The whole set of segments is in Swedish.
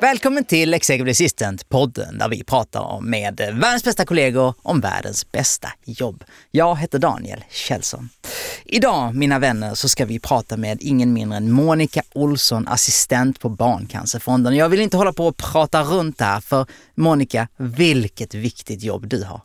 Välkommen till Executive Assistant-podden där vi pratar med världens bästa kollegor om världens bästa jobb. Jag heter Daniel Kjellson. Idag, mina vänner, så ska vi prata med ingen mindre än Monica Olsson, assistent på Barncancerfonden. Jag vill inte hålla på och prata runt det här, för Monica, vilket viktigt jobb du har.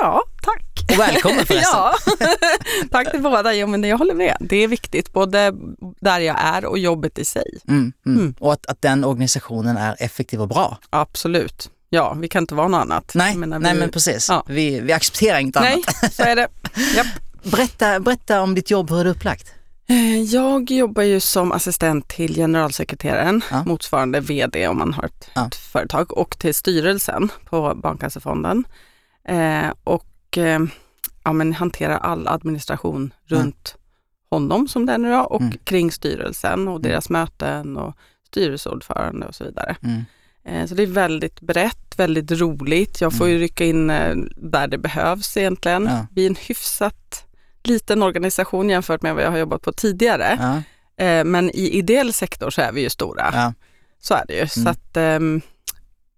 Ja, tack. Och välkommen förresten. ja, tack till båda. Jo, men jag håller med. Det är viktigt, både där jag är och jobbet i sig. Mm, mm. Mm. Och att, att den organisationen är effektiv och bra. Absolut. Ja, vi kan inte vara något annat. Nej, vi... nej men precis. Ja. Vi, vi accepterar inget nej, annat. Nej, så är det. Japp. Berätta, berätta om ditt jobb, hur är det upplagt? Eh, jag jobbar ju som assistent till generalsekreteraren, ja. motsvarande VD om man har ett, ja. företag, och till styrelsen på Barncancerfonden. Eh, och eh, ja, men hanterar all administration runt honom som det är nu och mm. kring styrelsen och deras mm. möten och styrelseordförande och så vidare. Mm. Eh, så det är väldigt brett, väldigt roligt. Jag får ju mm. rycka in eh, där det behövs egentligen. Ja. Vi är en hyfsat liten organisation jämfört med vad jag har jobbat på tidigare. Ja. Eh, men i ideell sektor så är vi ju stora. Ja. Så är det ju. Så mm. att, ehm,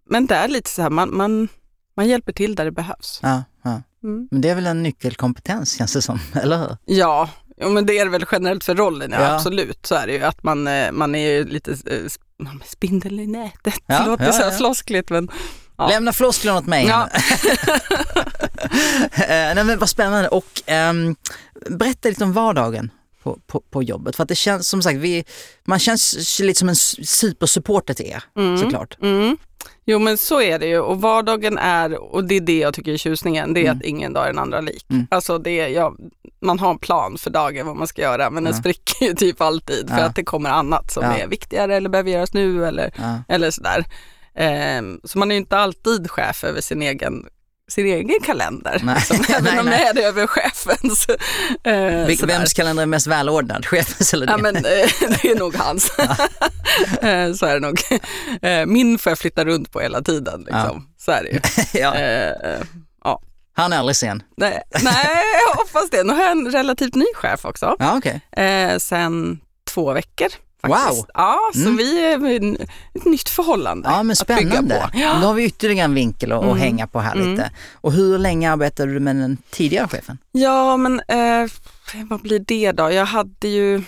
men det är lite så här, man, man man hjälper till där det behövs. Ja, ja. Mm. Men det är väl en nyckelkompetens känns det som, eller hur? Ja, ja men det är det väl generellt för rollen, ja, ja. absolut. Så är det ju att man, eh, man är lite eh, spindel i nätet. Ja, det låter ja, så här floskligt men Ja. Lämna flosklerna åt mig. Ja. Eh, nej, men vad spännande och um, berätta lite om vardagen på, på, på, jobbet. För att det känns som sagt, vi, man känns lite som en supersupporter till er mm. såklart. Mm. Jo men så är det ju och vardagen är, och det är det jag tycker är tjusningen, det är mm. att ingen dag är den andra lik. Mm. Alltså det är, ja, man har en plan för dagen vad man ska göra men den spricker ju typ alltid för att det kommer annat som ja. är viktigare eller behöver göras nu eller, eller sådär. Um, så man är ju inte alltid chef över sin egen sin egen kalender. Nej. Som även om är det över chefens. Eh, Vil vems kalender är mest välordnad? Chefens eller din? Ja, men, eh, det är nog hans. Ja. eh, så är det nog. Eh, min får jag flytta runt på hela tiden. Liksom. Ja. Så är det ju. ja. Eh, ja. Han är aldrig sen? Nej, nej, jag hoppas det. Nu har jag en relativt ny chef också. Ja, okay. sen två veckor. Faktiskt. Wow! Ja, så mm. vi är ett nytt förhållande Ja, men spännande. Ja. Då har vi ytterligare en vinkel att mm. hänga på här lite. Mm. Och hur länge arbetade du med den tidigare chefen? Ja, men eh, vad blir det då? Jag hade ju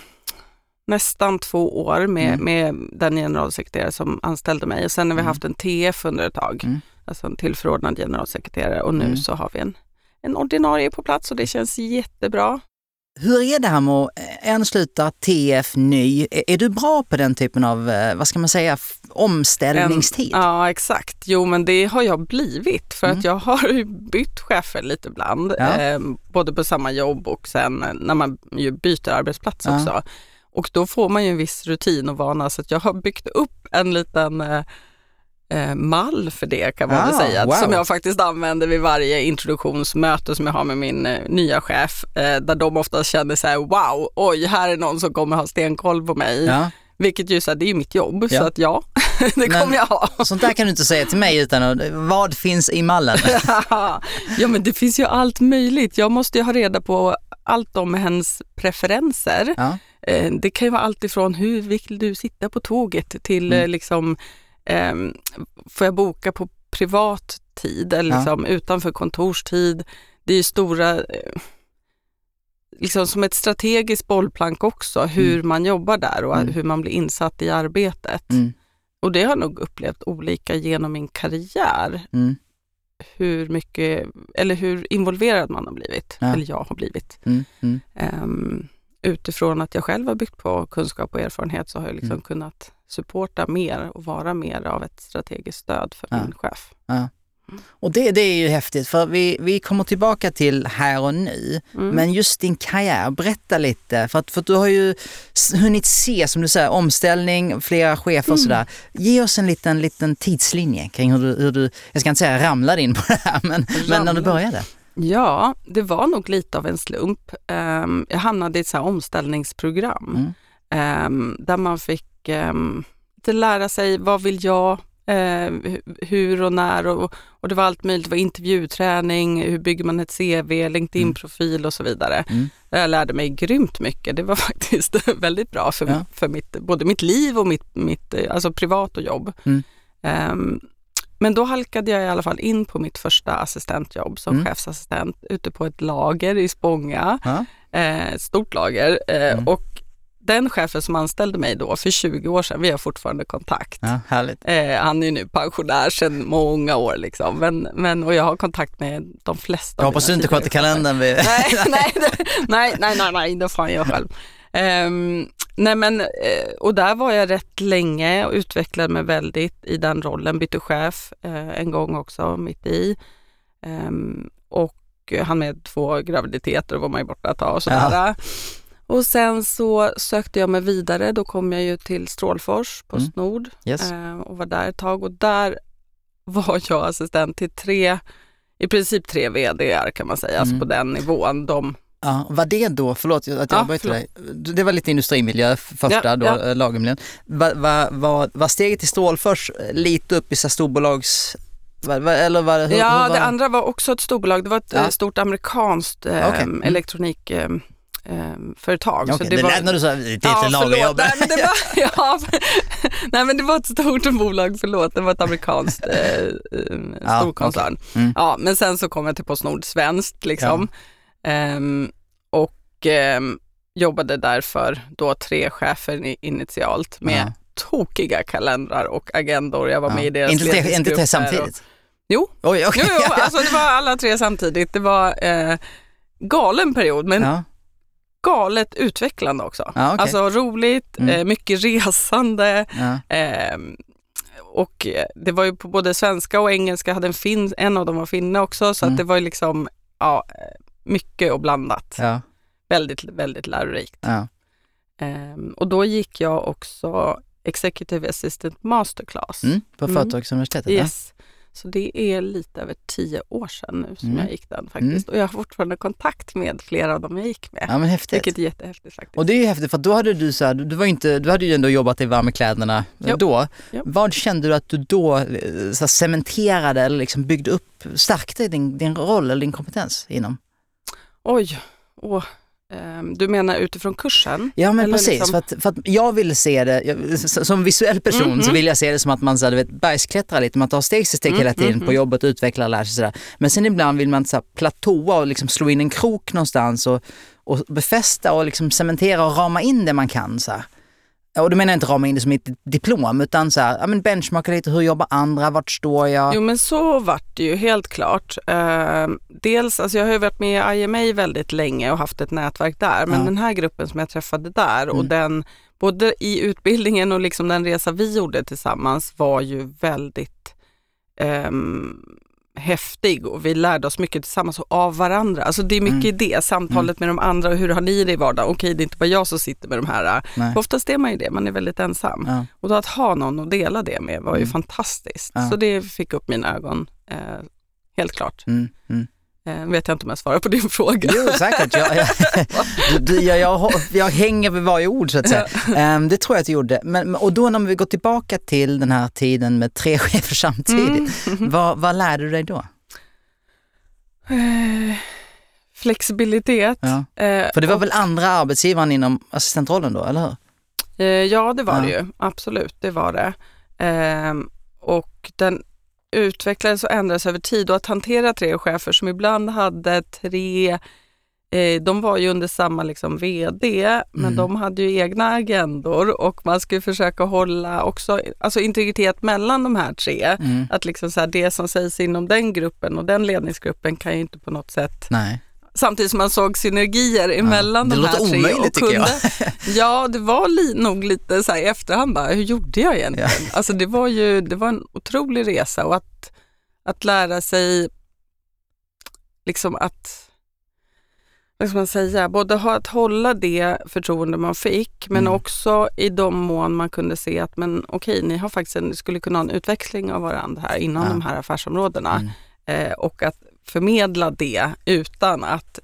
nästan två år med, mm. med den generalsekreterare som anställde mig och sen har vi mm. haft en TF under ett tag, mm. alltså en tillförordnad generalsekreterare och nu så har vi en, en ordinarie på plats och det känns jättebra. Hur är det här med att ansluta TF ny? Är du bra på den typen av, eh, vad ska man säga, omställningstid? En, ja exakt, jo men det har jag blivit för mm. att jag har bytt chefer lite ibland. Ja. Eh, både på samma jobb och sen när man ju byter arbetsplats ja. också. Och då får man ju en viss rutin och vana så att jag har byggt upp en liten eh, eh, mall för det kan man ah, väl säga, wow. som jag faktiskt använder vid varje introduktionsmöte som jag har med min eh, nya chef, eh, där de ofta känner så här, wow, oj, här är någon som kommer ha stenkoll på mig. Ja. Vilket ju så det är ju mitt jobb, ja. så att ja, det kommer men, jag ha. Sånt där kan du inte säga till mig utan att, vad finns i mallen? ja men det finns ju allt möjligt. Jag måste ju ha reda på allt om hens preferenser. Ja. Det kan ju vara allt ifrån hur vill du sitta på tåget till mm. liksom eh, får jag boka på privat tid eller liksom utanför kontorstid? Det är ju stora, eh, liksom som ett strategiskt bollplank också, hur mm. man jobbar där och mm. hur man blir insatt i arbetet. Mm. Och det har jag nog upplevt olika genom min karriär. Mm. Hur mycket, eller hur involverad man har blivit, ja. eller jag har blivit. Um, utifrån att jag själv har byggt på kunskap och erfarenhet så har jag liksom mm. kunnat supporta mer och vara mer av ett strategiskt stöd för ja. min chef. Ja. Och det, det är ju häftigt för vi, vi kommer tillbaka till här och nu. Mm. Men just din karriär, berätta lite. För att, för att du har ju hunnit se, som du säger, omställning, flera chefer och mm. sådär. Ge oss en liten, liten tidslinje kring hur du, hur du, jag ska inte säga ramlade in på det här, men, men när du började. Ja, det var nog lite av en slump. Um, jag hamnade i ett så omställningsprogram mm. um, där man fick um, lära sig vad vill jag, eh, hur och när och, och, det var allt möjligt. Det var intervjuträning, hur bygger man ett CV, LinkedIn-profil mm. och så vidare. Mm. Jag lärde mig grymt mycket. Det var faktiskt väldigt bra för, ja. för mitt, både mitt liv och mitt, mitt alltså privat och jobb. Mm. Um, men då halkade jag i alla fall in på mitt första assistentjobb som mm. chefsassistent ute på ett lager i Spånga. Ja. Eh, stort lager. Eh, mm. Och den chefen som anställde mig då för 20 år sedan, vi har fortfarande kontakt. Ja. Eh, han är ju nu pensionär sedan många år liksom. Men, men, och jag har kontakt med de flesta. Jag hoppas du inte sköter kalendern. Vid... nej, nej, nej, nej, nej, nej, det får jag själv. Um, nej men, eh, och där var jag rätt länge och utvecklade mig väldigt i den rollen. Bytte chef uh, en gång också mitt i. Um, och han med två graviditeter och var man ju borta ett tag och sådär. Ja. Och sen så sökte jag mig vidare. Då kom jag ju till Strålfors, Postnord mm. yes. eh, och var där ett tag. Och där var jag assistent till tre, i princip tre VDR kan man säga, alltså mm. alltså på den nivån. De, Ja, var det då, förlåt att jag ja, dig, det var lite industrimiljö första ja, då, ja. lagermiljön. Var, var, var, var steget till Strålfors lite upp i så storbolags eller var hur, ja, hur var det andra var också ett storbolag. Det var ett ja. stort amerikanskt eh, okay. mm. elektronik eh, eh, företag. Okay, så det, det var, lät när du sa titeln ja. Nej, men det var, ja, nej men det var ett stort bolag, förlåt, det var ett amerikanskt eh, eh storkoncern. Okay. Mm. Ja, men sen så kom jag till Postnord Svenskt liksom. Ja. Eh, och eh, jobbade därför då tre chefer initialt med ja. tokiga kalendrar och agendor. Jag var med i deras inte tre, inte tre samtidigt? Jo. Oj, okay. jo, jo alltså det var alla tre samtidigt. Det var eh, galen period men ja galet utvecklande också. Ja, okay. Alltså roligt, mm. eh, mycket resande. Ja. Eh, och det var ju på både svenska och engelska, hade en, fin, en av dem var finne också, så mm. att det var ju liksom ja, mycket och blandat. Ja. Väldigt, väldigt lärorikt. Eh, och då gick jag också Executive Assistant Masterclass. Mm, på mm. Företagsuniversitetet? Yes. Så det är lite över tio år sedan nu som mm. jag gick den faktiskt. Mm. Och jag har fortfarande kontakt med flera av dem jag gick med. Ja, men häftigt. Vilket är jättehäftigt faktiskt. Och det är ju häftigt för då hade du så här, du, var inte, du hade ju ändå jobbat i varma kläderna jo. då. Jo. Vad kände du att du då eh, så här, cementerade eller liksom byggde upp, stärkte din, din roll eller din kompetens inom? Oj, åh. Ehm, du menar utifrån kursen? Ja men precis, liksom... för, att, för att jag vill se det, jag, som visuell person mm, så mm. vill jag se det som att man så, du vet, bergsklättrar lite, man tar steg för steg mm, hela tiden mm, på mm. jobbet, utvecklar, lär sig sådär. Men sen ibland vill man så här, platåa och liksom slå in en krok någonstans och, och befästa och liksom cementera och rama in det man kan. Så här. Och då menar jag inte rama in det som ett diplom utan så här, ja, men benchmarka lite, hur jobbar andra, vart står jag? Jo men så vart det ju helt klart. Uh, dels, alltså jag har ju varit med i IMA väldigt länge och haft ett nätverk där, men ja. den här gruppen som jag träffade där mm. och den, både i utbildningen och liksom den resa vi gjorde tillsammans var ju väldigt um, häftig och vi lärde oss mycket tillsammans och av varandra. Alltså det är mycket mm. det, samtalet mm. med de andra och hur har ni det i vardagen? Okej, det är inte bara jag som sitter med de här. Nej. Oftast är man ju det, man är väldigt ensam. Ja. Och då att ha någon att dela det med var ju mm. fantastiskt. Ja. Så det fick upp mina ögon, eh, helt klart. Mm. Eh, vet jag inte om jag svarar på din fråga. Jo, säkert. Jag, jag, du, jag, jag, jag, hänger vid varje ord så att säga. Um, det tror jag att du gjorde. Men, och då när vi går tillbaka till den här tiden med tre chefer samtidigt, mm. vad, vad lärde du dig då? Uh, flexibilitet. Ja. Uh, För det var och, väl andra arbetsgivaren inom assistentrollen då, eller hur? Uh, ja, det var ja. det ju. Absolut, det var det. Ehm, och den utvecklades och ändrades över tid och att hantera tre chefer som ibland hade tre eh, de var ju under samma liksom VD, men mm. de hade ju egna agendor och man skulle försöka hålla också alltså integritet mellan de här tre. Mm. Att liksom så här, det som sägs inom den gruppen och den ledningsgruppen kan ju inte på något sätt Nej samtidigt som man såg synergier emellan ja, de här tre. Det låter omöjligt tycker jag. ja, det var li, nog lite så här i efterhand bara, hur gjorde jag egentligen? Ja. Alltså det var ju det var en otrolig resa och att, att lära sig liksom att vad ska man säga, både ha, att hålla det förtroende man fick men mm. också i de mån man kunde se att men okej, ni har faktiskt en, skulle kunna ha en utveckling av varandra här inom ja. de här affärsområdena mm. eh, och att förmedla det utan att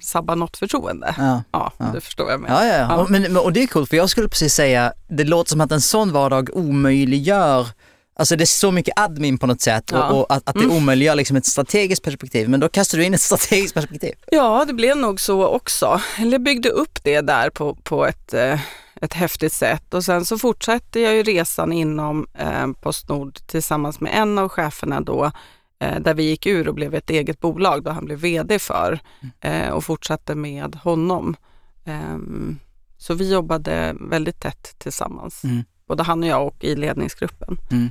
sabba något förtroende. Ja, ja, ja. du förstår vad jag menar. Ja, ja, ja. Och, men, och det är coolt för jag skulle precis säga, det låter som att en sån vardag omöjliggör Alltså det är så mycket admin på något sätt ja. och, och, att, att det mm. omöjliggör liksom ett strategiskt perspektiv. Men då kastar du in ett strategiskt perspektiv. Ja, det blev nog så också. Eller byggde upp det där på, på ett, eh, ett häftigt sätt. Och sen så fortsatte jag ju resan inom eh, Postnord tillsammans med en av cheferna då, där vi gick ur och blev ett eget bolag då han blev VD för mm. eh, och fortsatte med honom. Ehm, så vi jobbade väldigt tätt tillsammans, mm. både han och jag och i ledningsgruppen. Mm.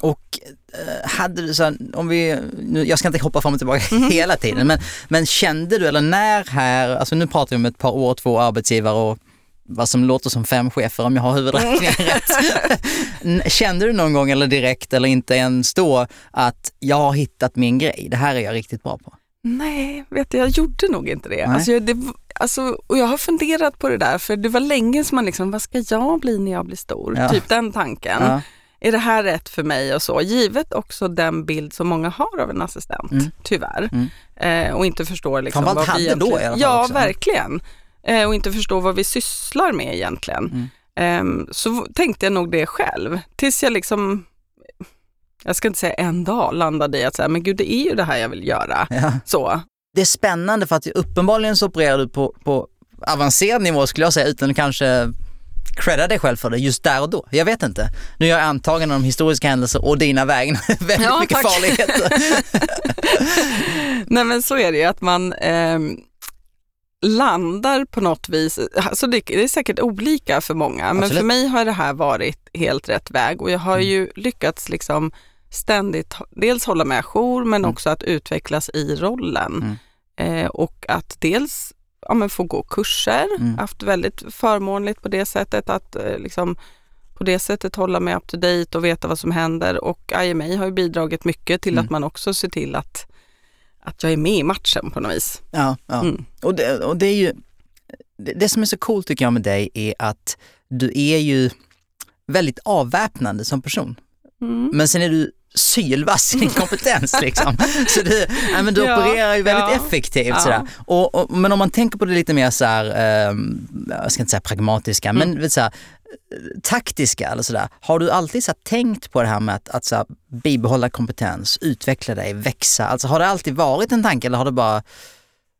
Och eh, hade du så, om vi, nu, jag ska inte hoppa fram och tillbaka mm. hela tiden, men, men kände du, eller när här, alltså nu pratar vi om ett par år, två arbetsgivare och vad som låter som fem chefer om jag har huvudräkningen mm. rätt. Kände du någon gång eller direkt eller inte ens då att jag har hittat min grej, det här är jag riktigt bra på? Nej, vet du, jag gjorde nog inte det. Alltså, det alltså, och jag har funderat på det där, för det var länge som man liksom, vad ska jag bli när jag blir stor? Ja. Typ den tanken. Ja är det här rätt för mig och så? Givet också den bild som många har av en assistent, mm. tyvärr. Mm. Eh, och inte förstår liksom vad vi egentligen... då i alla fall Ja, också. verkligen. Eh, och inte förstår vad vi sysslar med egentligen. Mm. Eh, så tänkte jag nog det själv, tills jag liksom jag ska inte säga en dag landade i att säga, men gud det är ju det här jag vill göra. Ja. Så. Det är spännande för att uppenbarligen så opererar du på, på avancerad nivå skulle jag säga, utan kanske credda dig själv för det just där och då. Jag vet inte. Nu gör jag antaganden om historiska händelser och dina vägnar. Väldigt ja, mycket tack. farligheter. Nej men så är det ju att man eh, landar på något vis, alltså det, det, är säkert olika för många, Absolut. men för mig har det här varit helt rätt väg och jag har mm. ju lyckats liksom ständigt dels hålla mig ajour men mm. också att utvecklas i rollen. Mm. Eh, och att dels ja, men få gå kurser, mm. haft väldigt förmånligt på det sättet att eh, liksom, på det sättet hålla mig up to date och veta vad som händer och IMA har ju bidragit mycket till mm. att man också ser till att, att jag är med i matchen på något vis. Ja, ja. Mm. Och, det, och det är ju, det, det som är så coolt tycker jag med dig är att du är ju väldigt avväpnande som person. Mm. Men sen är du sylvass i din kompetens liksom. Så du, ja, men du ja, opererar ju väldigt ja, effektivt sådär. Och, och, men om man tänker på det lite mer så här, eh, jag ska inte säga pragmatiska, mm. men så här, taktiska eller sådär. Har du alltid så tänkt på det här med att, att så bibehålla kompetens, utveckla dig, växa? Alltså har det alltid varit en tanke eller har det bara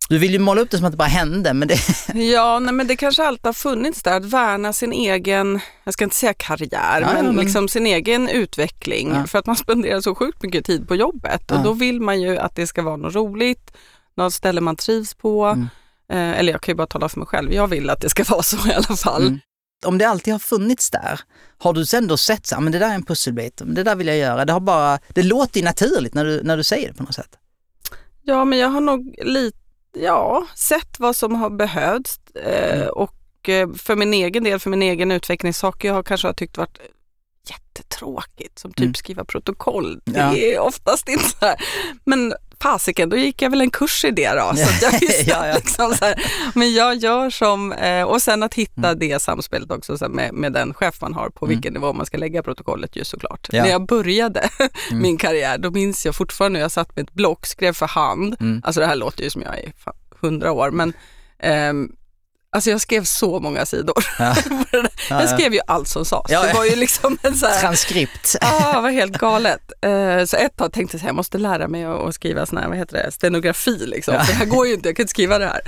du vill ju måla upp det som att det bara hände men det... Ja, nej, men det kanske alltid har funnits där, att värna sin egen, jag ska inte säga karriär, ja, men, ja, men, liksom sin egen utveckling. Ja. För att man spenderar så sjukt mycket tid på jobbet och då vill man ju att det ska vara något roligt, något ställe man trivs på. Mm. Eh, eller jag kan ju bara tala för mig själv, jag vill att det ska vara så i alla fall. Mm. Om det alltid har funnits där, har du sen då sett så men det där är en pusselbit, det där vill jag göra. Det, har bara, det låter ju naturligt när du, när du säger det på något sätt. Ja, men jag har nog lite ja, sett vad som har behövts eh, mm. och eh, för min egen del, för min egen utveckling, saker jag har kanske har tyckt varit jättetråkigt, som typ mm. skriva protokoll. Det ja. är oftast inte så här. Men fasiken, då gick jag väl en kurs i det då. Så jag visste ja, ja. Liksom så här, men jag gör som, eh, och sen att hitta mm. det samspelet också så med, med den chef man har på mm. vilken nivå man ska lägga protokollet ju såklart. Ja. När jag började mm. min karriär, då minns jag fortfarande, jag satt med ett block, skrev för hand. Mm. Alltså det här låter ju som jag är hundra år, men um, Alltså jag skrev så många sidor. Ja. jag skrev ju allt som sades. Ja, ja. Det var ju liksom en så här, Transkript. Ja, det var helt galet. Uh, så ett tag tänkte jag att jag måste lära mig att skriva sån här, vad heter det, stenografi liksom. För det här går ju inte, jag kan inte skriva det här.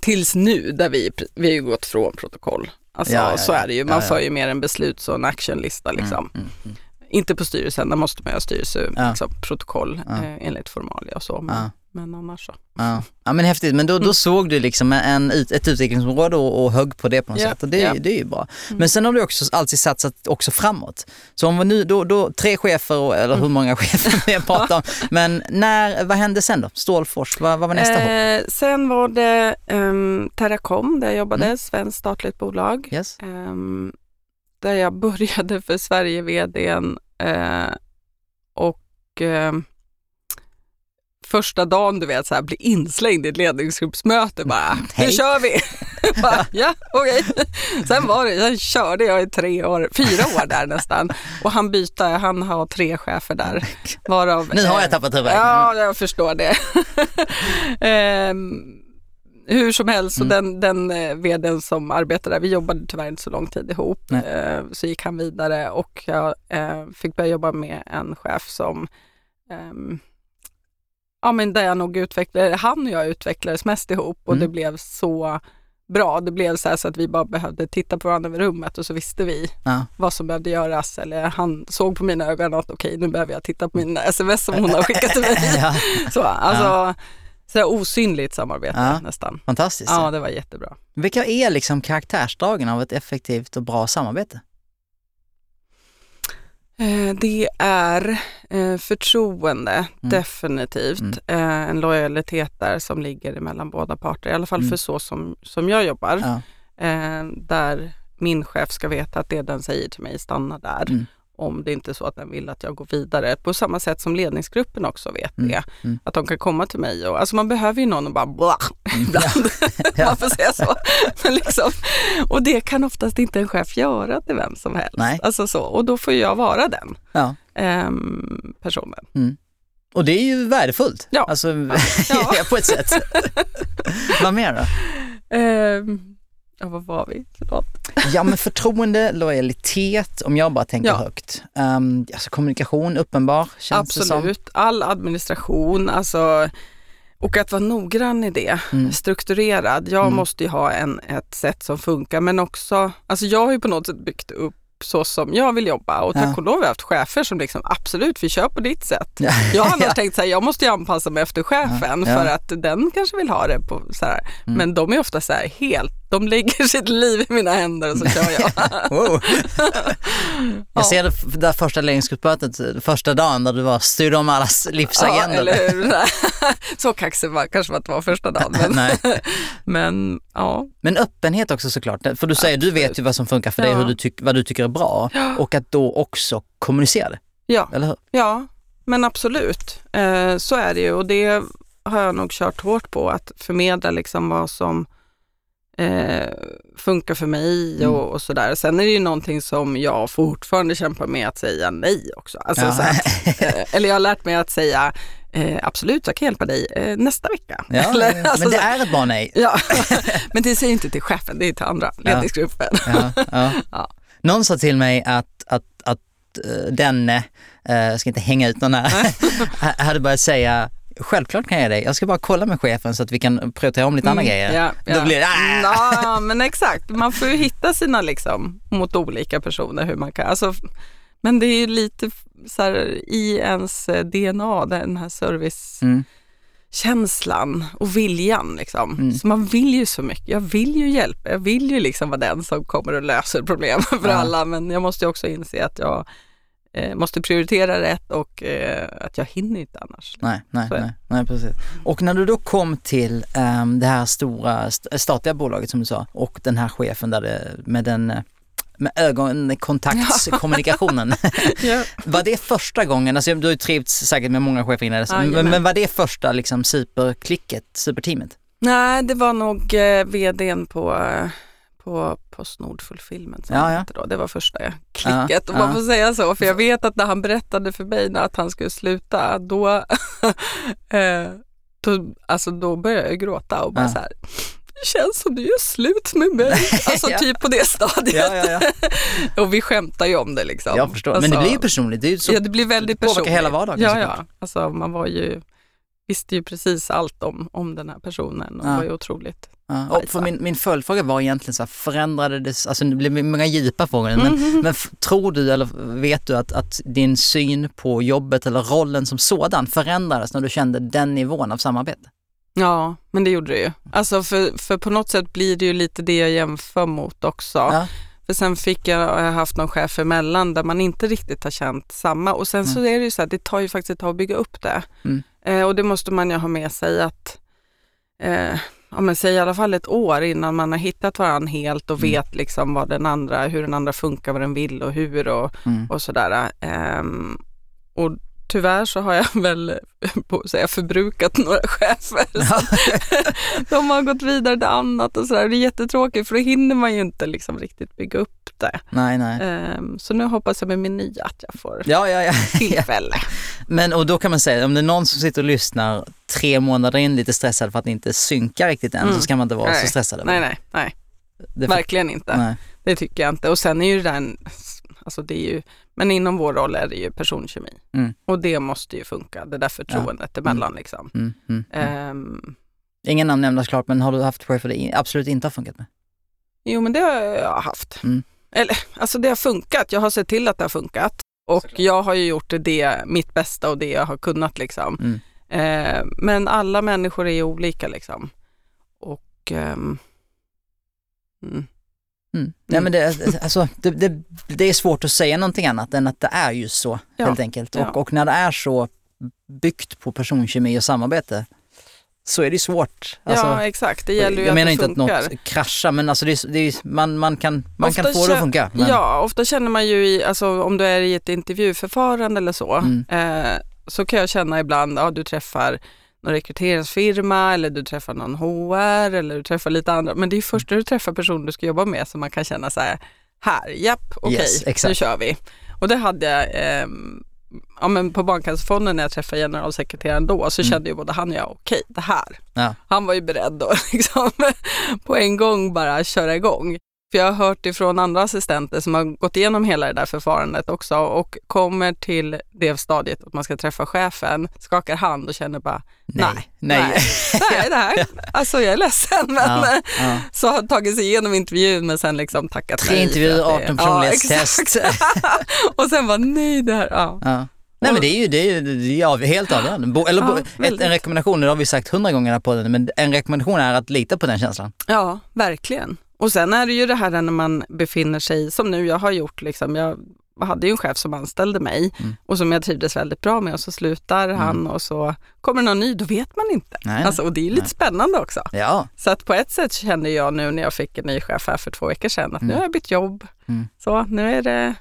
Tills nu, där vi, vi har ju gått från protokoll. Alltså så är det ju, man för ju mer en besluts och en actionlista liksom. Mm, mm, mm. Inte på styrelsen, där måste man ju ha styrelseprotokoll liksom, eh, enligt formalia och så. Men, men annars så. Ja, ja men häftigt. Men då, då mm. såg du liksom en, ett utvecklingsområde och, och högg på det på något yeah, sätt och det, yeah. det är ju bra. Mm. Men sen har du också alltid satsat också framåt. Så om vi nu, då, då tre chefer, eller hur mm. många chefer vi pratar om. Men när, vad hände sen då? Stålfors, vad, vad var nästa eh, hopp? Sen var det um, Terracom där jag jobbade, mm. svenskt statligt bolag. Yes. Um, där jag började för Sverige-VDn uh, och uh, första dagen du vet så här, bli inslängd i ett ledningsgruppsmöte bara, nu kör vi! bara, ja, okej. Okay. Sen var det, sen körde jag i tre år, fyra år där nästan och han byta, han har tre chefer där. Varav, nu har jag tappat huvudet. Ja, jag förstår det. um, hur som helst, mm. den, den eh, vdn som arbetade där, vi jobbade tyvärr inte så lång tid ihop, eh, så gick han vidare och jag eh, fick börja jobba med en chef som eh, ja men där jag nog utvecklade, han och jag utvecklades mest ihop och mm. det blev så bra. Det blev så, så att vi bara behövde titta på varandra i rummet och så visste vi ja. vad som behövde göras. Eller han såg på mina ögon att okej, okay, nu behöver jag titta på mina sms som hon har skickat till mig. ja. Så, alltså, ja. så osynligt samarbete ja. nästan. Fantastiskt. Ja, det var jättebra. Vilka är liksom karaktärsdragen av ett effektivt och bra samarbete? Eh, det är eh, förtroende, mm. definitivt. Mm. Eh, en lojalitet där som ligger mellan båda parter, i alla fall mm. för så som, som jag jobbar. Ja. Där min chef ska veta att det den säger till mig stannar där. Om det inte är så att den vill att jag går vidare. På samma sätt som ledningsgruppen också vet mm. det. Mm. Att de kan komma till mig och alltså man behöver ju någon och bara blah, mm. ibland. Ja. man får säga så. Men liksom, och det kan oftast inte en chef göra till vem som helst. Nej. Alltså så, och då får jag vara den ja. um, personen. Mm. Och det är ju värdefullt. Ja. Alltså, ja. på ett sätt. Vad mer då? Um, Ja, vad var vi? Förlåt. Ja, men förtroende, lojalitet, om jag bara tänker ja. högt. Um, alltså kommunikation, uppenbar, känns Absolut, det som. all administration, alltså och att vara noggrann i det, mm. strukturerad. Jag mm. måste ju ha en, ett sätt som funkar men också, alltså jag har ju på något sätt byggt upp så som jag vill jobba och tack ja. och lov har jag haft chefer som liksom absolut, vi kör på ditt sätt. Ja. Jag har annars ja. tänkt så här, jag måste ju anpassa mig efter chefen ja. för att den kanske vill ha det på så här. Mm. Men de är ofta så här helt, de lägger sitt liv i mina händer och så kör jag. jag ser det där första ledningsgruppsmötet, första dagen där du var styrde om allas livsagenda. Ja, eller hur. så kaxig var kanske att det var första dagen. Men, men ja. Men öppenhet också såklart, för du säger Absolut. du vet ju vad som funkar för dig, hur du tyck, vad du tycker är bra och att då också kommunicera det. Ja, eller hur? ja men absolut. Eh, så är det ju och det har jag nog kört hårt på att förmedla liksom vad som eh, funkar för mig mm. och, och, sådär. Sen är det ju någonting som jag fortfarande kämpar med att säga nej också. Alltså, ja. att, eh, eller jag har lärt mig att säga Eh, absolut, jag kan hjälpa dig eh, nästa vecka. Ja, Eller, alltså, men det är ett bra nej. Ja, men det säger inte till chefen, det är till andra, ledningsgruppen. Någon sa till mig att, att, att uh, denne, jag ska inte hänga ut någon här, hade börjat säga Självklart kan jag det. Jag ska bara kolla med chefen så att vi kan prioritera om lite mm, andra grejer. Ja, ja. Då blir det äh! Ja, men exakt. Man får ju hitta sina liksom mot olika personer hur man kan. Alltså, men det är lite så här, i ens eh, DNA, den här servicekänslan mm. och viljan. Liksom. Mm. Så man vill ju så mycket. Jag vill ju hjälpa, jag vill ju liksom vara den som kommer och löser problem för ja. alla. Men jag måste också inse att jag eh, måste prioritera rätt och eh, att jag hinner inte annars. Nej, nej, nej, nej, precis. Och när du då kom till um, det här stora st statliga bolaget som du sa och den här chefen där det, med den eh, med ögonkontaktskommunikationen. ja. Var det första gången, alltså du har ju trivts säkert med många chefer innan ja, men, men var det första liksom superklicket, superteamet? Nej, det var nog eh, vdn på, eh, på Postnord Fulfillment som ja, ja. då. Det var första klicket, ja, om man får säga så. För jag vet att när han berättade för mig att han skulle sluta, då, eh, då, alltså, då började jag gråta och bara så här det känns som du gör slut med mig. Alltså ja. typ på det stadiet. Ja, ja, och vi skämtar ju om det liksom. Jag förstår, alltså, men det blir ju personligt. Det, så, ja, det blir väldigt personligt. påverkar hela vardagen Ja, ja. Alltså man var ju, visste ju precis allt om, om den här personen och det var ju otroligt. Ja, och för min, min följdfråga var egentligen så här, förändrade det, alltså det blev många djupa frågor, mm. men, men tror du eller vet du att, att din syn på jobbet eller rollen som sådan förändrades när du kände den nivån av samarbete? Ja, men det gjorde det ju. Alltså för, för på något sätt blir det ju lite det jag jämför mot också. Ja. För sen fick jag, jag haft någon chef emellan där man inte riktigt har känt samma. Och sen mm. så är det ju så här, det tar ju faktiskt ett tag att bygga upp det. Mm. Eh, och det måste man ju ha med sig att, eh, ja men säg i alla fall ett år innan man har hittat varandra helt och mm. vet liksom vad den andra, hur den andra funkar, vad den vill och hur och, mm. och sådär. Eh, och tyvärr så har jag väl på att säga förbrukat några chefer. Ja. de har gått vidare till annat och sådär. Det är jättetråkigt för då hinner man ju inte liksom riktigt bygga upp det. Nej, nej. Um, så nu hoppas jag med min nya att jag får ja, ja, ja. tillfälle. Men och då kan man säga, om det är någon som sitter och lyssnar tre månader in lite stressad för att det inte synkar riktigt än mm. så ska man inte vara nej. så stressad. Nej, nej, nej. Verkligen inte. Nej. Det tycker jag inte. Och sen är ju det där, alltså det är ju, men inom vår roll är det ju personkemi. Mm. Och det måste ju funka, det där förtroendet ja. emellan mm. liksom. Mm, mm, um, Ingen namn nämnas klart, men har du haft chefer det absolut inte har funkat med? Jo, men det har jag haft. Mm. Eller, alltså det har funkat. Jag har sett till att det har funkat. Och Såklart. jag har ju gjort det, mitt bästa och det jag har kunnat liksom. Mm. Eh, men alla människor är ju olika liksom. Och ehm, mm. Nej, men det, alltså, det, det, det, är svårt att säga någonting annat än att det är just så ja. helt enkelt. Ja. Och, och, när det är så byggt på personkemi och samarbete så är det svårt. Alltså, ja exakt, det gäller ju Jag menar inte funkar. att något kraschar men alltså det det man, man kan, man kan få det att funka. Men... Ja, ofta känner man ju i, alltså om du är i ett intervjuförfarande eller så, mm. eh, så kan jag känna ibland, ja du träffar någon rekryteringsfirma eller du träffar någon HR eller du träffar lite andra. Men det är först när du träffar personer du ska jobba med som man kan känna så här, här, japp, okej, okay, yes, nu kör vi. Och det hade jag eh, ja, men på Barncancerfonden när jag träffade generalsekreteraren då så mm. kände ju både han och jag, okej det här. Ja. Han var ju beredd att liksom, på en gång bara köra igång. För jag har hört ifrån andra assistenter som har gått igenom hela det där förfarandet också och kommer till det stadiet att man ska träffa chefen, skakar hand och känner bara nej, nej, nej, nej det här, alltså jag är ledsen men ja, ja. så har tagit sig igenom intervjun men sen liksom tackat Tre nej. Tre intervjuer, 18 personlighetstest. Ja, och sen bara nej det här, ja. ja. Nej men det är ju, det är, det är helt avgörande. Eller ja, ett, en rekommendation, det har vi sagt hundra gånger på den, men en rekommendation är att lita på den känslan. Ja, verkligen. Och sen är det ju det här när man befinner sig, som nu jag har gjort, liksom, jag hade ju en chef som anställde mig mm. och som jag trivdes väldigt bra med och så slutar mm. han och så kommer någon ny, då vet man inte. Nej, alltså, och det är ju lite nej. spännande också. Ja. Så att på ett sätt kände jag nu när jag fick en ny chef här för två veckor sedan att mm. nu har jag bytt jobb. Mm. Så nu är, det,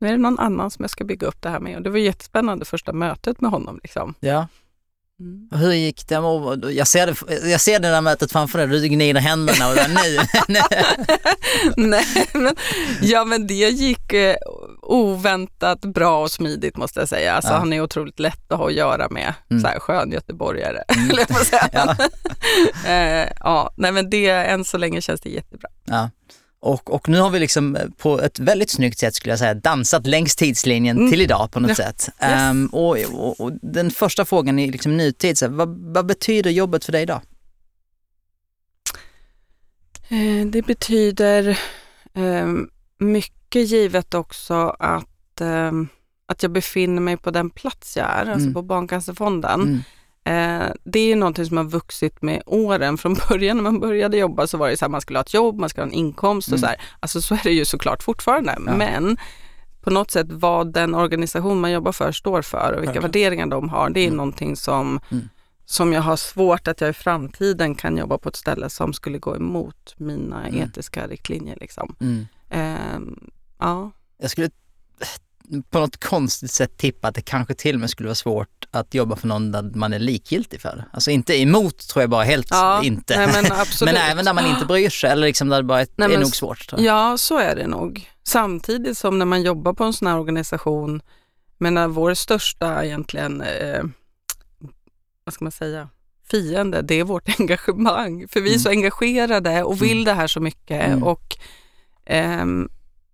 nu är det någon annan som jag ska bygga upp det här med och det var jättespännande första mötet med honom. Liksom. Ja. Mm. Hur gick det? Jag ser det, jag ser det där mötet framför dig, du gnider händerna och nu. Nej, men, ja men det gick eh, oväntat bra och smidigt måste jag säga. Alltså, ja. Han är otroligt lätt att ha att göra med, mm. så här, skön göteborgare. Mm. ja. eh, ja, nej men det, än så länge känns det jättebra. Ja. Och, och nu har vi liksom eh, på ett väldigt snyggt sätt skulle jag säga dansat längs tidslinjen mm. till idag på något ja. sätt. Yes. Um, och, och, och, den första frågan i liksom nutid, så här, vad, vad, betyder jobbet för dig idag? Eh, det betyder eh, mycket givet också att, eh, att jag befinner mig på den plats jag är, alltså mm. alltså på Barncancerfonden. Mm. Eh, det är ju någonting som har vuxit med åren. Från början när man började jobba så var det så här, man skulle ha ett jobb, man skulle ha en inkomst och mm. så här. Alltså så är det ju såklart fortfarande. Ja. Men på något sätt vad den organisation man jobbar för står för och vilka Verkligen. värderingar de har, det är mm. någonting som, mm. som jag har svårt att jag i framtiden kan jobba på ett ställe som skulle gå emot mina mm. etiska riktlinjer. Liksom. Eh, ja. Jag skulle på något konstigt sätt tippa att det kanske till och med skulle vara svårt att jobba för någon där man är likgiltig för. Alltså inte emot tror jag bara helt ja, inte. Nej, men, men, även där man inte bryr sig eller liksom där det bara är, nej, är men, nog svårt. Ja, så är det nog. Samtidigt som när man jobbar på en sån här organisation, men vår största egentligen, eh, vad ska man säga, fiende, det är vårt engagemang. För vi är mm. så engagerade och vill mm. det här så mycket. Mm. och ehm,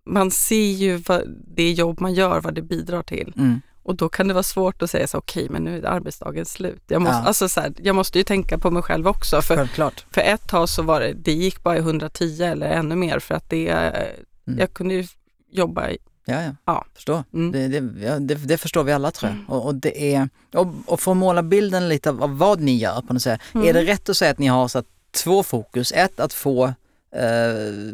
man ser ju vad det jobb man gör, vad det bidrar till. Mm. Och då kan det vara svårt att säga så okej okay, men nu är arbetsdagen slut. Jag måste, ja. alltså så här, jag måste ju tänka på mig själv också. För, Självklart. för ett tag så var det, det gick bara i 110 eller ännu mer för att det, mm. jag kunde ju jobba i Ja, ja. ja. förstår. Mm. Det, det, det, det, förstår vi alla tror jag. Mm. Och, och, det är, och, och för att måla bilden lite av, av vad ni gör på något sätt. Mm. Är det rätt att säga att ni har så två fokus? Ett, att få eh,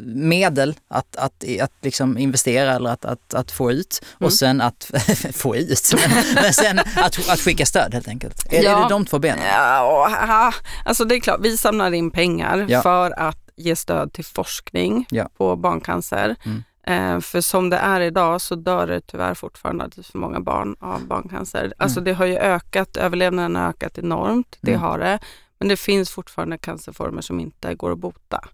medel att, att, att liksom investera eller att, att, att få ut och mm. sen att få ut, men, sen att, att skicka stöd helt enkelt. Är, ja. är det de två benen? Ja, alltså det är klart, vi samlar in pengar ja. för att ge stöd till forskning ja. på barncancer. Mm. Eh, för som det är idag så dör det tyvärr fortfarande alldeles för många barn av barncancer. Mm. Alltså det har ju ökat, överlevnaden har ökat enormt, det mm. har det. Men det finns fortfarande cancerformer som inte går att bota.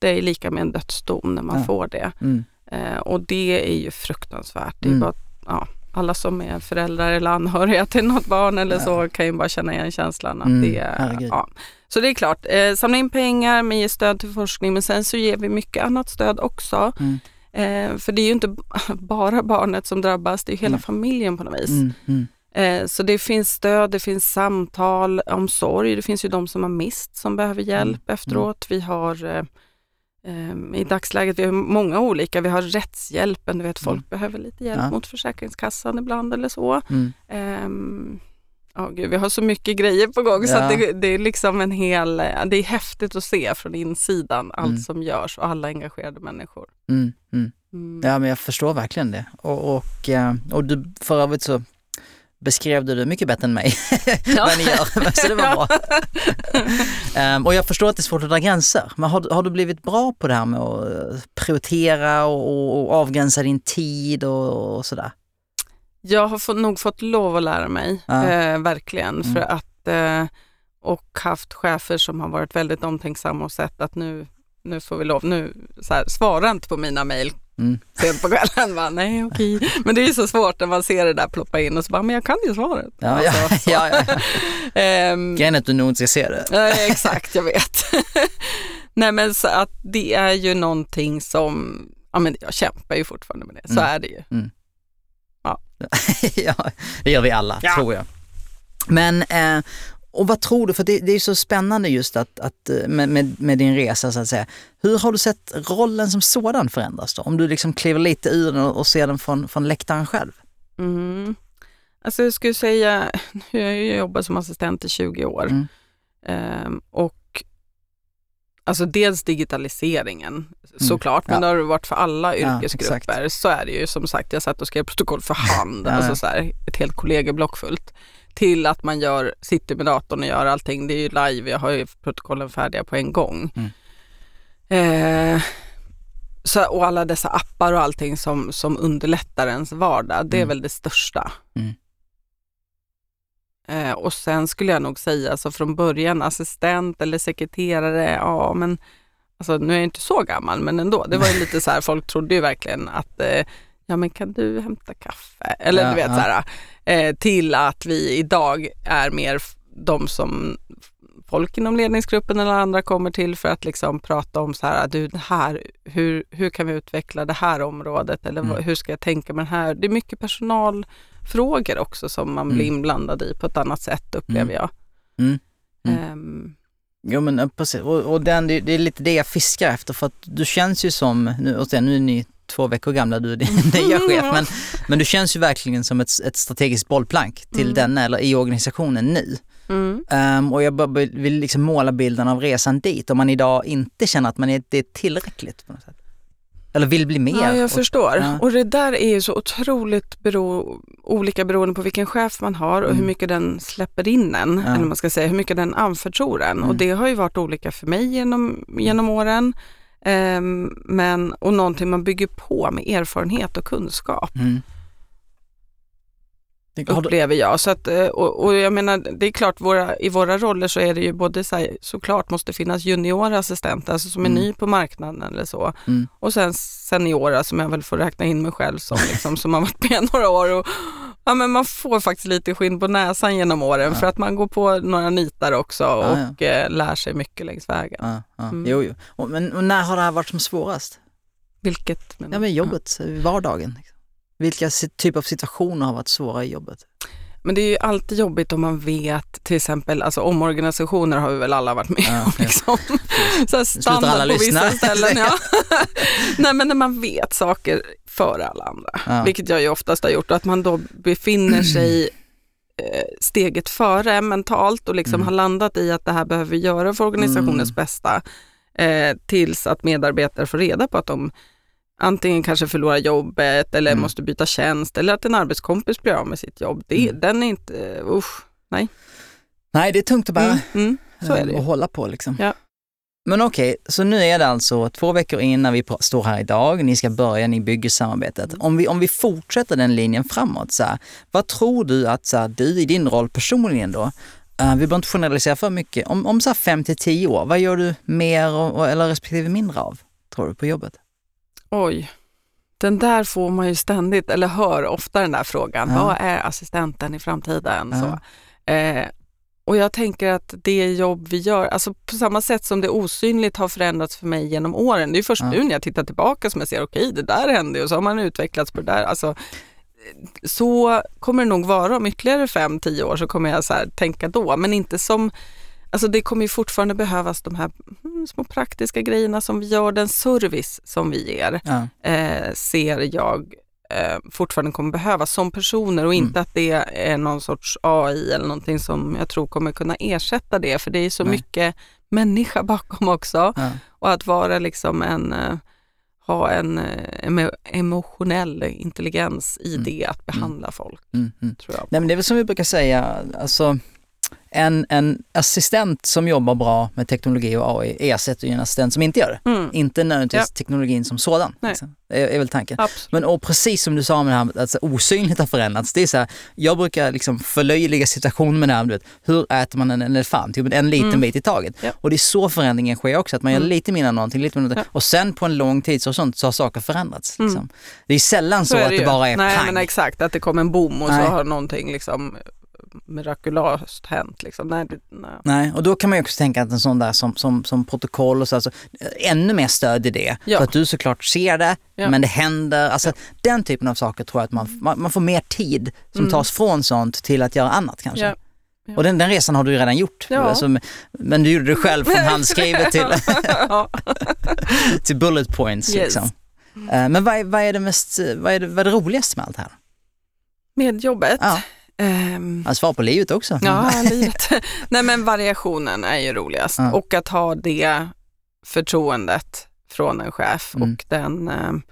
Mm. Det är lika med en dödsdom när man ja. får det. Mm. Eh, och det är ju fruktansvärt. Det är mm. bara, ja, alla som är föräldrar eller anhöriga till något barn eller ja. så kan ju bara känna igen känslan. Att mm, det, ja. Så det är klart, eh, samla in pengar, men ge stöd till forskning men sen så ger vi mycket annat stöd också. Mm. Eh, för det är ju inte bara barnet som drabbas, det är hela mm. familjen på något vis. Mm, mm. Eh, så det finns stöd, det finns samtal om sorg. Det finns ju de som har mist som behöver hjälp mm. efteråt. Vi har eh, I dagsläget vi har många olika. Vi har rättshjälpen, du vet folk mm. behöver lite hjälp ja. mot Försäkringskassan ibland eller så. Mm. Um, oh, gud, vi har så mycket grejer på gång ja. så att det, det, är liksom en hel, det är häftigt att se från insidan allt mm. som görs och alla engagerade människor. Mm, mm. Mm. Ja men jag förstår verkligen det. Och, och, eh, och du, för övrigt så beskrev du det mycket bättre än mig, ja. vad ni gör. Så det var bra. um, och jag förstår att det är svårt att dra gränser, men har, har du blivit bra på det här med att prioritera och, och avgränsa din tid och, och sådär? Jag har få, nog fått lov att lära mig, ja. eh, verkligen. Mm. För att, eh, och haft chefer som har varit väldigt omtänksamma och sett att nu, nu får vi lov, nu så här, svara inte på mina mejl, Mm. Sent på kvällen, bara, nej okej. Men det är ju så svårt när man ser det där ploppa in och så bara, men jag kan ju svaret. Ja, alltså, ja, ja, ja. um, Grejen är att du nog inte ska se det. Ja, exakt, jag vet. nej men så att det är ju någonting som, ja men jag kämpar ju fortfarande med det, så mm. är det ju. Mm. Ja. ja, det gör vi alla, tror jag. Men eh, och vad tror du, för det, det är så spännande just att, att eh, med, med, med, din resa så att säga. Hur har du sett rollen som sådan förändras då? Om du liksom kliver lite ur den och ser den från, från läktaren själv? Mm. Alltså jag skulle säga, jag har ju jobbat som assistent i 20 år. Mm. Um, och alltså dels digitaliseringen mm. såklart, mm. men ja. det har det varit för alla yrkesgrupper. Ja, så är det ju som sagt, jag satt och skrev protokoll för hand, ja, alltså så här, ett helt kollegieblock fullt till att man gör, sitter med datorn och gör allting. Det är ju live, jag har ju protokollen färdiga på en gång. Mm. Eh, så, och alla dessa appar och allting som, som underlättar ens vardag, det är mm. väl det största. Mm. Eh, och sen skulle jag nog säga, alltså från början assistent eller sekreterare, ja men Alltså nu är jag inte så gammal men ändå. Det var ju lite så här, folk trodde ju verkligen att eh, ja men kan du hämta kaffe? Eller ja, du vet ja. så här, eh, till att vi idag är mer de som folk inom ledningsgruppen eller andra kommer till för att liksom prata om så här, du, här hur, hur kan vi utveckla det här området eller mm. hur ska jag tänka med det här? Det är mycket personalfrågor också som man blir mm. inblandad i på ett annat sätt upplever mm. jag. Um, Jo men precis, och, och den, det, det, är lite det jag fiskar efter för att du känns ju som, nu, och sen, nu är ni två veckor gamla, du är din nya chef, men, men du känns ju verkligen som ett, ett strategiskt bollplank till mm. den eller i organisationen nu. Mm. Um, och jag vill liksom måla bilden av resan dit, om man idag inte känner att man är, det är tillräckligt på något sätt. Eller vill bli mer. Ja, jag och, förstår. Ja. Och det där är ju så otroligt bero, olika beroende på vilken chef man har och mm. hur mycket den släpper in en, ja. eller man ska säga, hur mycket den anförtror en. Mm. Och det har ju varit olika för mig genom, genom åren. Um, men, och någonting man bygger på med erfarenhet och kunskap. Mm. Upplever jag. Så att, eh, och, och, jag menar, det är klart, våra, i våra roller så är det ju både så här, såklart måste finnas juniorassistenter, alltså som är mm. ny på marknaden eller så. Mm. Och sen seniora som jag väl får räkna in mig själv som, liksom, som har varit med några år och, Ja men man får faktiskt lite skinn på näsan genom åren ja. för att man går på några nitar också och ja, ja. Eh, lär sig mycket längs vägen. Ja, mm. Jo, jo. Och, men och när har det här varit som svårast? Vilket? Men, ja men jobbet, vardagen. Liksom. Vilka typ av situationer har varit svåra i jobbet? Men det är ju alltid jobbigt om man vet, till exempel, alltså omorganisationer har vi väl alla varit med ja, om. Liksom. Så här standard på vissa ställen. Ja. Nej men när man vet saker före alla andra, ja. vilket jag ju oftast har gjort, och att man då befinner sig eh, steget före mentalt och liksom mm. har landat i att det här behöver vi göra för organisationens mm. bästa eh, tills att medarbetare får reda på att de antingen kanske förlorar jobbet eller mm. måste byta tjänst eller att en arbetskompis blir av med sitt jobb. Det, mm. Den är inte, usch, nej. Nej, det är tungt att bära mm. mm. är det. och hålla på liksom. Ja. Men okej, okay, så nu är det alltså två veckor in när vi står här idag, ni ska börja, ni bygger samarbetet. Om vi, om vi fortsätter den linjen framåt, så här, vad tror du att så här, du i din roll personligen då, uh, vi behöver inte generalisera för mycket, om, om så här fem till tio år, vad gör du mer och, eller respektive mindre av, tror du, på jobbet? Oj, den där får man ju ständigt, eller hör ofta den där frågan, ja. vad är assistenten i framtiden? Ja. Så, eh, och jag tänker att det jobb vi gör, alltså på samma sätt som det osynligt har förändrats för mig genom åren. Det är först ja. nu när jag tittar tillbaka som jag ser, okej det där hände och så har man utvecklats på det där. Alltså, så kommer det nog vara om ytterligare fem, tio år så kommer jag så tänka då, men inte som Alltså det kommer ju fortfarande behövas de här mm, små praktiska grejerna som vi gör, den service som vi ger, ja. eh, ser jag eh, fortfarande kommer behövas som personer och inte mm. att det är någon sorts AI eller någonting som jag tror kommer kunna ersätta det, för det är så Nej. mycket människa bakom också. Ja. Och att vara liksom en eh, ha en eh, emotionell intelligens i mm. det, att behandla mm. folk. Mm, mm. Tror jag. Nej, men det är väl som vi brukar säga, alltså en, en assistent som jobbar bra med teknologi och AI ersätter ju en assistent som inte gör det. Mm. Inte nödvändigtvis ja. teknologin som sådan. Liksom. Det är, är väl tanken. Absolut. Men och precis som du sa med det här att alltså, osynligt har förändrats. Det är så här, jag brukar liksom förlöjliga situationen med det här, vet, hur äter man en, elefant? Jo, en liten mm. bit i taget. Ja. Och det är så förändringen sker också, att man gör mm. lite mindre någonting, lite mindre, ja. och sen på en lång tid så, sånt, så har saker förändrats. Mm. Liksom. Det är sällan så, så är att det, det bara är Nej, pang. men exakt, att det kommer en boom och Nej. så har någonting liksom mirakulöst hänt. Liksom. Nej, det, nej. nej, och då kan man ju också tänka att en sån där som, som, som protokoll och så, alltså, ännu mer stöd i det. Ja. För att du såklart ser det, ja. men det händer. Alltså, ja. Den typen av saker tror jag att man, man, man får mer tid som mm. tas från sånt till att göra annat kanske. Och den, den, resan har du redan gjort. Ja. Alltså, men du gjorde det själv från handskrivet till, till bullet points. Yes. Liksom. Uh, men vad är, vad är, det mest, vad är det, vad är det roligaste med allt det här? Med jobbet? Ja. Um, Han svarar på livet också. Ja, livet. Nej men variationen är ju roligast ja. och att ha det förtroendet från en chef mm. och den um,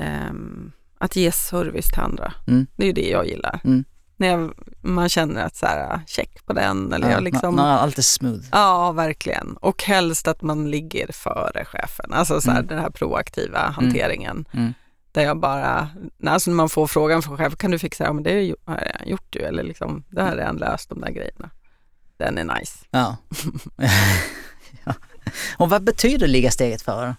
um, att ge service till andra. Mm. Det är ju det jag gillar. Mm. När jag, man känner att så här, check på den. Eller ja, jag liksom, när allt är smooth. Ja, verkligen. Och helst att man ligger före chefen. Alltså så här, mm. den här proaktiva mm. hanteringen. Mm. Där jag bara, alltså när man får frågan från chefen, kan du fixa det? Ja, men det har jag gjort ju, eller liksom, det har jag redan löst de där grejerna. Den är nice. Ja. ja. Och vad betyder ligga steget före?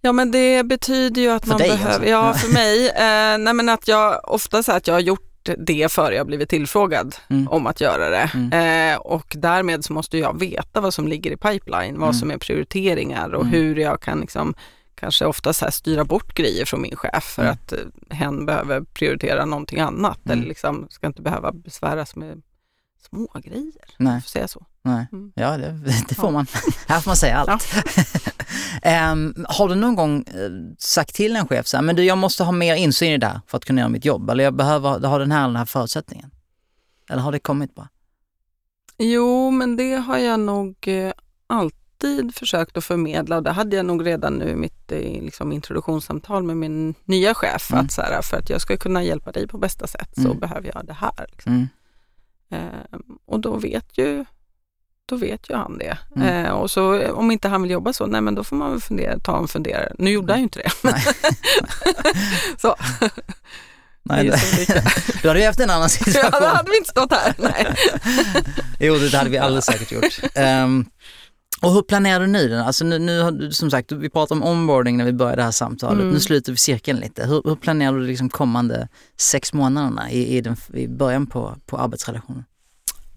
Ja men det betyder ju att för man dig behöver, alltså. ja för mig, eh, nej men att jag ofta så att jag har gjort det före jag blivit tillfrågad mm. om att göra det. Mm. Eh, och därmed så måste jag veta vad som ligger i pipeline, vad mm. som är prioriteringar och mm. hur jag kan liksom kanske ofta så styra bort grejer från min chef för mm. att eh, hen behöver prioritera någonting annat mm. eller liksom ska inte behöva besväras med små grejer. Nej. Får säga så. Nej. Mm. Ja, det, det får ja. man. Här får man säga allt. Ja. um, har du någon gång uh, sagt till en chef så här, men du jag måste ha mer insyn i det här för att kunna göra mitt jobb eller jag behöver ha den här, den här förutsättningen? Eller har det kommit bara? Jo, men det har jag nog uh, alltid alltid försökt att förmedla och det hade jag nog redan nu i mitt liksom, introduktionssamtal med min nya chef. Mm. Att så här, för att jag ska kunna hjälpa dig på bästa sätt så mm. behöver jag det här. Liksom. Mm. Eh, och då vet ju då vet ju han det. Mm. Eh, och så om inte han vill jobba så, nej men då får man väl fundera, ta en funderare. Nu gjorde han ju inte det. så. Nej, det, då hade vi haft en annan situation. Ja, då hade vi inte stått här. Nej. jo, det hade vi alldeles säkert gjort. Um, och hur planerar du nu? Alltså nu, nu som sagt, vi pratade om onboarding när vi började det här samtalet. Mm. Nu sluter vi cirkeln lite. Hur, hur planerar du liksom kommande sex månaderna i, i, den, i början på, på arbetsrelationen?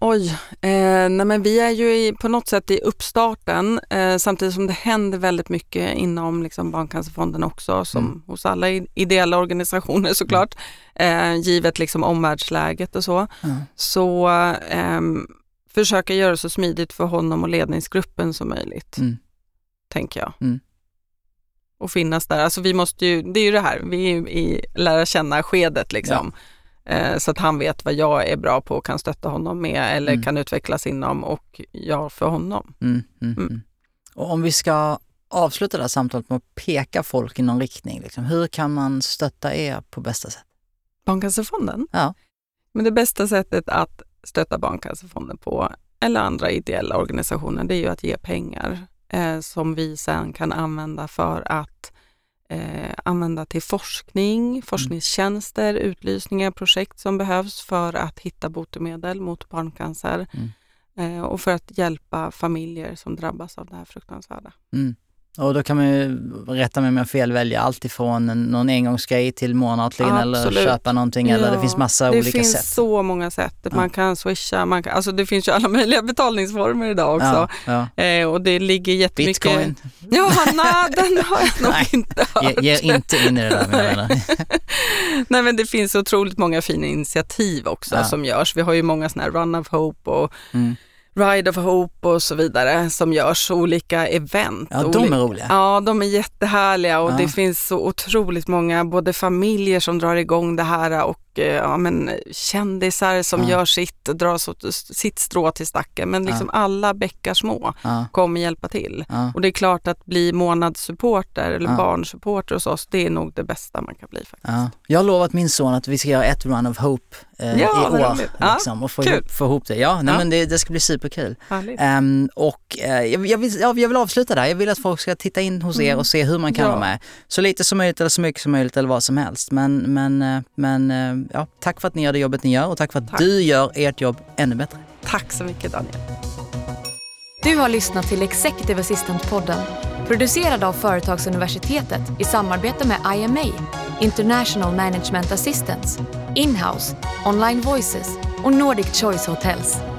Oj, eh, nej men vi är ju i, på något sätt i uppstarten eh, samtidigt som det händer väldigt mycket inom liksom Barncancerfonden också som mm. hos alla ideella organisationer såklart. Mm. Eh, givet liksom omvärldsläget och så. Mm. Så eh, försöka göra det så smidigt för honom och ledningsgruppen som möjligt. Mm. Tänker jag. Mm. Och finnas där. Alltså vi måste ju, det är ju det här, vi är ju i lära känna-skedet liksom. Ja. Eh, så att han vet vad jag är bra på och kan stötta honom med eller mm. kan utvecklas inom och jag för honom. Mm, mm, mm. Och om vi ska avsluta det här samtalet med att peka folk i någon riktning, liksom, hur kan man stötta er på bästa sätt? Barncancerfonden? Ja. Men det bästa sättet att stötta Barncancerfonden på eller andra ideella organisationer, det är ju att ge pengar eh, som vi sen kan använda för att eh, använda till forskning, mm. forskningstjänster, utlysningar, projekt som behövs för att hitta botemedel mot barncancer mm. eh, och för att hjälpa familjer som drabbas av det här fruktansvärda. Mm. Och då kan man ju, rätta mig om jag fel, välja allt ifrån någon engångsgrej till månatligen eller köpa någonting ja, eller det finns massa olika sätt. Det finns så många sätt. Ja. Man kan swisha, man kan, alltså det finns ju alla möjliga betalningsformer idag också. Ja, eh, och det ligger jättemycket... Bitcoin? Ja, nej den har jag nog inte hört. Ge, ge inte in i det där vänner. nej men det finns otroligt många fina initiativ också som görs. Vi har ju många sådana här Run of Hope och mm Ride of Hope och så vidare som görs, olika event. Ja, de är roliga. Ja, de är jättehärliga och ja. det finns så otroligt många, både familjer som drar igång det här och ja, men, kändisar som ja. gör sitt, drar så, sitt strå till stacken. Men liksom ja. alla bäckar små ja. kommer hjälpa till. Och det är klart att bli månadssupporter eller barnsupporter hos oss, det är nog det bästa man kan bli faktiskt. Jag har lovat min son att vi ska göra ett Run of Hope eh, i år. Liksom, och få ihop, få ihop det. Ja, nej, men det, det, ska bli superkul. Um, och uh, jag, jag, vill, jag vill avsluta där. Jag vill att folk ska titta in hos er mm. och se hur man kan vara med. Så lite som möjligt eller så mycket som möjligt eller vad som helst. Men, men, men ja, tack för att ni gör det jobbet ni gör och tack för att tack. du gör ert jobb ännu bättre. Tack så mycket Daniel. Du har lyssnat till Executive Assistant-podden producerad av Företagsuniversitetet i samarbete med IMA, International Management Assistance, Inhouse, Online Voices och Nordic Choice Hotels.